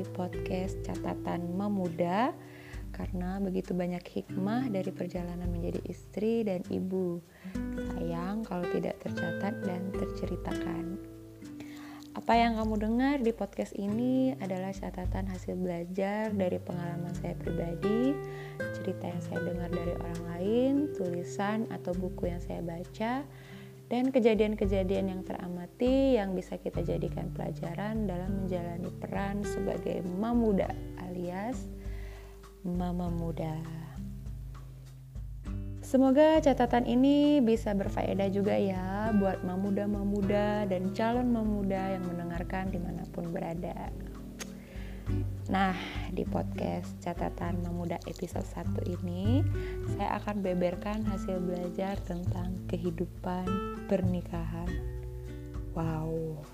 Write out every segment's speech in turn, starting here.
di podcast catatan memuda karena begitu banyak hikmah dari perjalanan menjadi istri dan ibu. Sayang kalau tidak tercatat dan terceritakan. Apa yang kamu dengar di podcast ini adalah catatan hasil belajar dari pengalaman saya pribadi, cerita yang saya dengar dari orang lain, tulisan atau buku yang saya baca, dan kejadian-kejadian yang teramati yang bisa kita jadikan pelajaran dalam menjalani peran sebagai mamuda alias mama muda. Semoga catatan ini bisa berfaedah juga ya buat mamuda-mamuda dan calon mamuda yang mendengarkan di mana pun berada. Nah, di podcast catatan memuda episode 1 ini, saya akan beberkan hasil belajar tentang kehidupan pernikahan. Wow.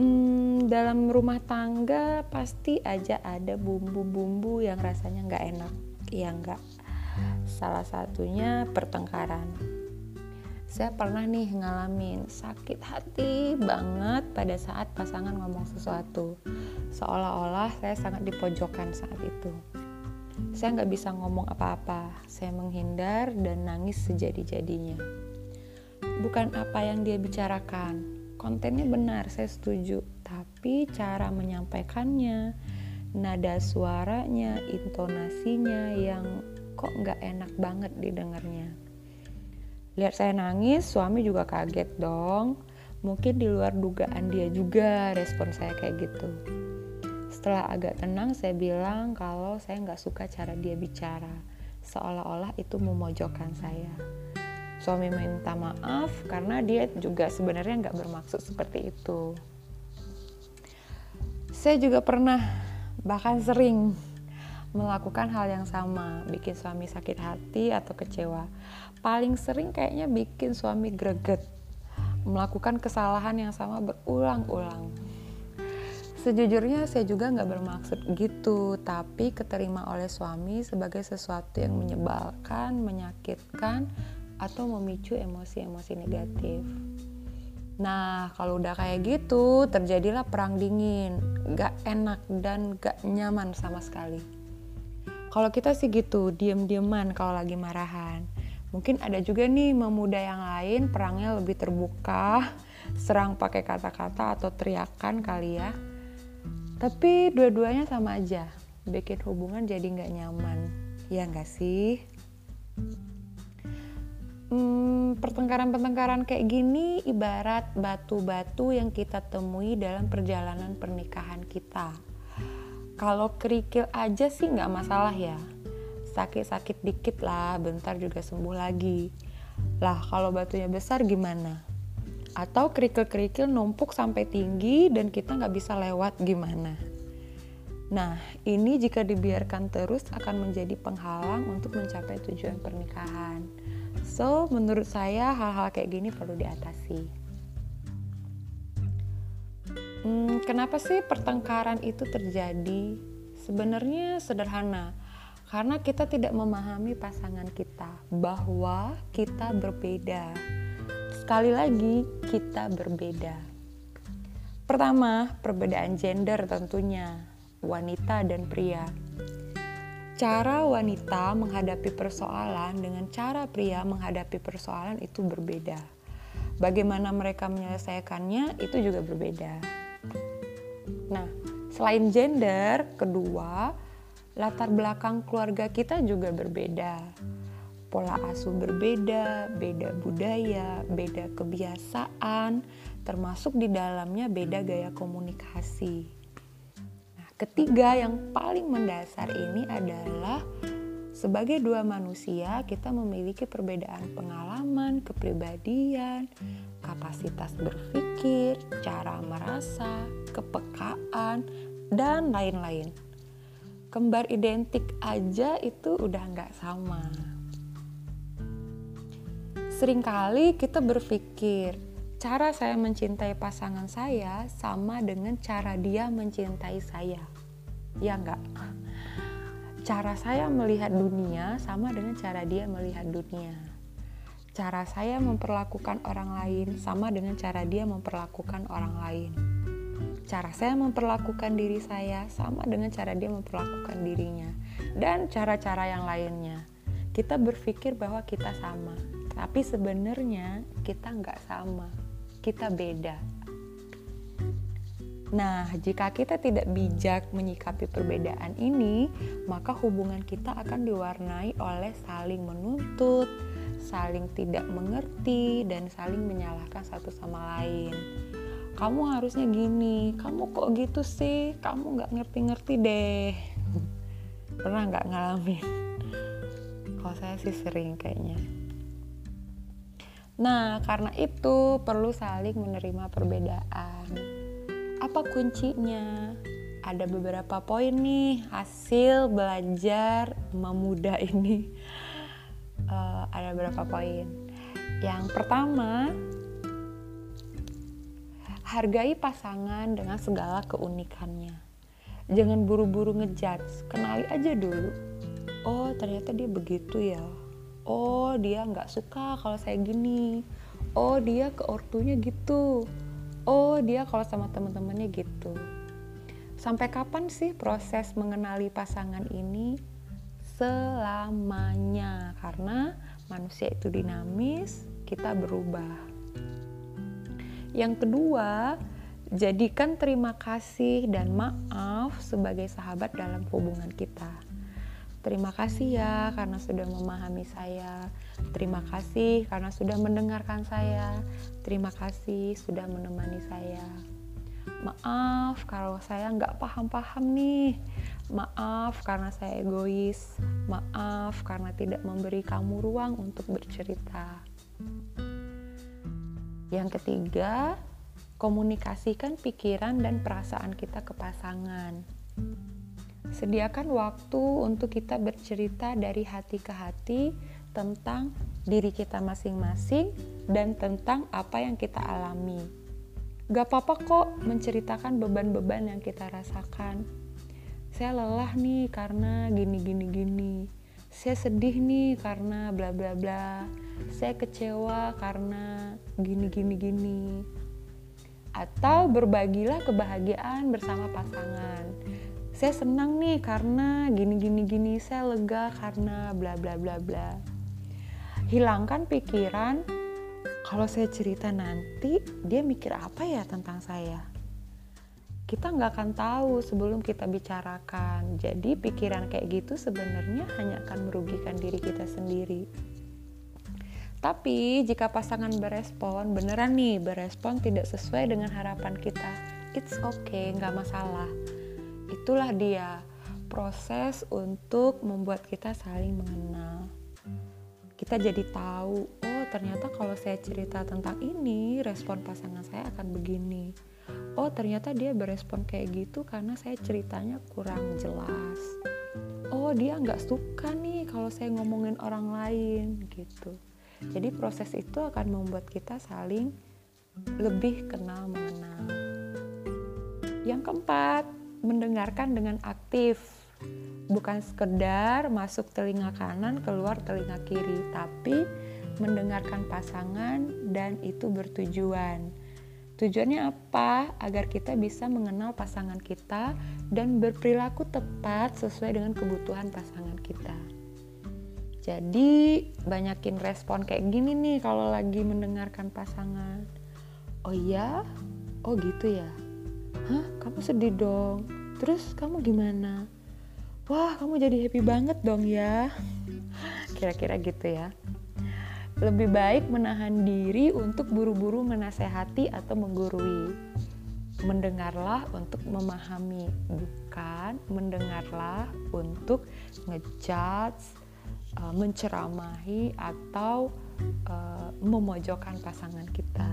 Hmm, dalam rumah tangga pasti aja ada bumbu-bumbu yang rasanya nggak enak ya enggak salah satunya pertengkaran saya pernah nih ngalamin sakit hati banget pada saat pasangan ngomong sesuatu. Seolah-olah saya sangat dipojokkan saat itu. Saya nggak bisa ngomong apa-apa. Saya menghindar dan nangis sejadi-jadinya. Bukan apa yang dia bicarakan. Kontennya benar saya setuju. Tapi cara menyampaikannya nada suaranya, intonasinya yang kok nggak enak banget didengarnya. Lihat saya nangis, suami juga kaget dong. Mungkin di luar dugaan dia juga respon saya kayak gitu. Setelah agak tenang, saya bilang kalau saya nggak suka cara dia bicara, seolah-olah itu memojokkan saya. Suami minta maaf karena dia juga sebenarnya nggak bermaksud seperti itu. Saya juga pernah bahkan sering melakukan hal yang sama, bikin suami sakit hati atau kecewa. Paling sering kayaknya bikin suami greget, melakukan kesalahan yang sama berulang-ulang. Sejujurnya saya juga nggak bermaksud gitu, tapi keterima oleh suami sebagai sesuatu yang menyebalkan, menyakitkan, atau memicu emosi-emosi negatif. Nah, kalau udah kayak gitu, terjadilah perang dingin, gak enak dan gak nyaman sama sekali. Kalau kita sih gitu, diem-dieman kalau lagi marahan. Mungkin ada juga nih memuda yang lain perangnya lebih terbuka, serang pakai kata-kata atau teriakan kali ya. Tapi dua-duanya sama aja, bikin hubungan jadi gak nyaman. Ya gak sih? hmm, pertengkaran-pertengkaran kayak gini ibarat batu-batu yang kita temui dalam perjalanan pernikahan kita. Kalau kerikil aja sih nggak masalah ya, sakit-sakit dikit lah, bentar juga sembuh lagi. Lah kalau batunya besar gimana? Atau kerikil-kerikil numpuk sampai tinggi dan kita nggak bisa lewat gimana? Nah, ini jika dibiarkan terus akan menjadi penghalang untuk mencapai tujuan pernikahan. So, menurut saya hal-hal kayak gini perlu diatasi. Hmm, kenapa sih pertengkaran itu terjadi? Sebenarnya sederhana, karena kita tidak memahami pasangan kita bahwa kita berbeda. Sekali lagi, kita berbeda. Pertama, perbedaan gender tentunya, wanita dan pria cara wanita menghadapi persoalan dengan cara pria menghadapi persoalan itu berbeda. Bagaimana mereka menyelesaikannya itu juga berbeda. Nah, selain gender, kedua, latar belakang keluarga kita juga berbeda. Pola asuh berbeda, beda budaya, beda kebiasaan, termasuk di dalamnya beda gaya komunikasi ketiga yang paling mendasar ini adalah sebagai dua manusia kita memiliki perbedaan pengalaman, kepribadian, kapasitas berpikir, cara merasa, kepekaan, dan lain-lain. Kembar identik aja itu udah nggak sama. Seringkali kita berpikir, cara saya mencintai pasangan saya sama dengan cara dia mencintai saya. Ya enggak? Cara saya melihat dunia sama dengan cara dia melihat dunia. Cara saya memperlakukan orang lain sama dengan cara dia memperlakukan orang lain. Cara saya memperlakukan diri saya sama dengan cara dia memperlakukan dirinya dan cara-cara yang lainnya. Kita berpikir bahwa kita sama tapi sebenarnya kita nggak sama. Kita beda. Nah, jika kita tidak bijak menyikapi perbedaan ini, maka hubungan kita akan diwarnai oleh saling menuntut, saling tidak mengerti, dan saling menyalahkan satu sama lain. Kamu harusnya gini, kamu kok gitu sih? Kamu nggak ngerti-ngerti deh. Pernah nggak ngalamin? Kalau saya sih sering kayaknya. Nah, karena itu perlu saling menerima perbedaan apa kuncinya? Ada beberapa poin nih hasil belajar memuda ini. Uh, ada beberapa poin. Yang pertama, hargai pasangan dengan segala keunikannya. Jangan buru-buru ngejudge, kenali aja dulu. Oh ternyata dia begitu ya. Oh dia nggak suka kalau saya gini. Oh dia ke ortunya gitu oh dia kalau sama teman-temannya gitu sampai kapan sih proses mengenali pasangan ini selamanya karena manusia itu dinamis kita berubah yang kedua jadikan terima kasih dan maaf sebagai sahabat dalam hubungan kita Terima kasih ya karena sudah memahami saya. Terima kasih karena sudah mendengarkan saya. Terima kasih sudah menemani saya. Maaf kalau saya nggak paham-paham nih. Maaf karena saya egois. Maaf karena tidak memberi kamu ruang untuk bercerita. Yang ketiga, komunikasikan pikiran dan perasaan kita ke pasangan. Sediakan waktu untuk kita bercerita dari hati ke hati tentang diri kita masing-masing dan tentang apa yang kita alami. Gak apa-apa kok menceritakan beban-beban yang kita rasakan. Saya lelah nih karena gini gini gini. Saya sedih nih karena bla bla bla. Saya kecewa karena gini gini gini. Atau berbagilah kebahagiaan bersama pasangan. Saya senang nih karena gini gini gini. Saya lega karena bla bla bla bla. Hilangkan pikiran. Kalau saya cerita nanti dia mikir apa ya tentang saya kita nggak akan tahu sebelum kita bicarakan jadi pikiran kayak gitu sebenarnya hanya akan merugikan diri kita sendiri tapi jika pasangan berespon beneran nih berespon tidak sesuai dengan harapan kita it's okay nggak masalah itulah dia proses untuk membuat kita saling mengenal. Kita jadi tahu, oh ternyata kalau saya cerita tentang ini, respon pasangan saya akan begini. Oh ternyata dia berespon kayak gitu karena saya ceritanya kurang jelas. Oh dia nggak suka nih kalau saya ngomongin orang lain gitu. Jadi proses itu akan membuat kita saling lebih kenal mengenal. Yang keempat, mendengarkan dengan aktif bukan sekedar masuk telinga kanan keluar telinga kiri tapi mendengarkan pasangan dan itu bertujuan tujuannya apa? Agar kita bisa mengenal pasangan kita dan berperilaku tepat sesuai dengan kebutuhan pasangan kita. Jadi banyakin respon kayak gini nih kalau lagi mendengarkan pasangan. Oh iya? Oh gitu ya? Hah? Kamu sedih dong? Terus kamu gimana? Wah kamu jadi happy banget dong ya. Kira-kira gitu ya lebih baik menahan diri untuk buru-buru menasehati atau menggurui. Mendengarlah untuk memahami bukan mendengarlah untuk ngejudge uh, menceramahi atau uh, memojokkan pasangan kita.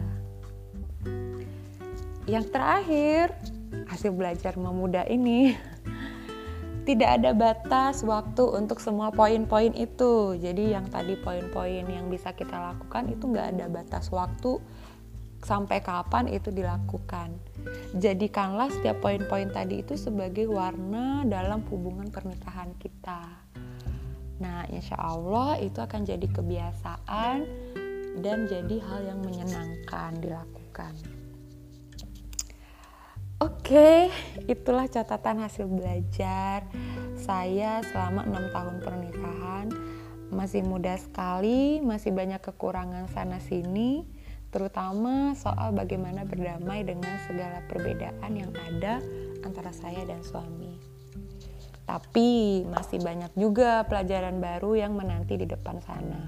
Yang terakhir, hasil belajar memuda ini tidak ada batas waktu untuk semua poin-poin itu. Jadi yang tadi poin-poin yang bisa kita lakukan itu nggak ada batas waktu sampai kapan itu dilakukan. Jadikanlah setiap poin-poin tadi itu sebagai warna dalam hubungan pernikahan kita. Nah, insya Allah itu akan jadi kebiasaan dan jadi hal yang menyenangkan dilakukan. Oke, itulah catatan hasil belajar saya selama enam tahun pernikahan. Masih muda sekali, masih banyak kekurangan sana sini, terutama soal bagaimana berdamai dengan segala perbedaan yang ada antara saya dan suami. Tapi masih banyak juga pelajaran baru yang menanti di depan sana.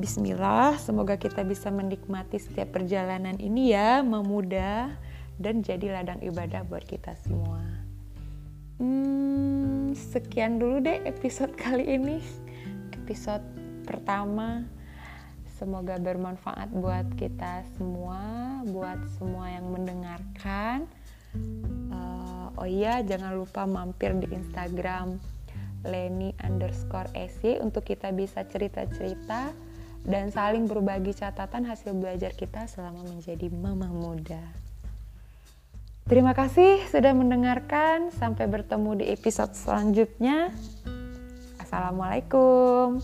Bismillah, semoga kita bisa menikmati setiap perjalanan ini ya, memudah dan jadi ladang ibadah buat kita semua. Hmm, sekian dulu deh episode kali ini. Episode pertama. Semoga bermanfaat buat kita semua, buat semua yang mendengarkan. Uh, oh iya, jangan lupa mampir di Instagram Leni underscore SY untuk kita bisa cerita-cerita dan saling berbagi catatan hasil belajar kita selama menjadi mama muda. Terima kasih sudah mendengarkan. Sampai bertemu di episode selanjutnya. Assalamualaikum.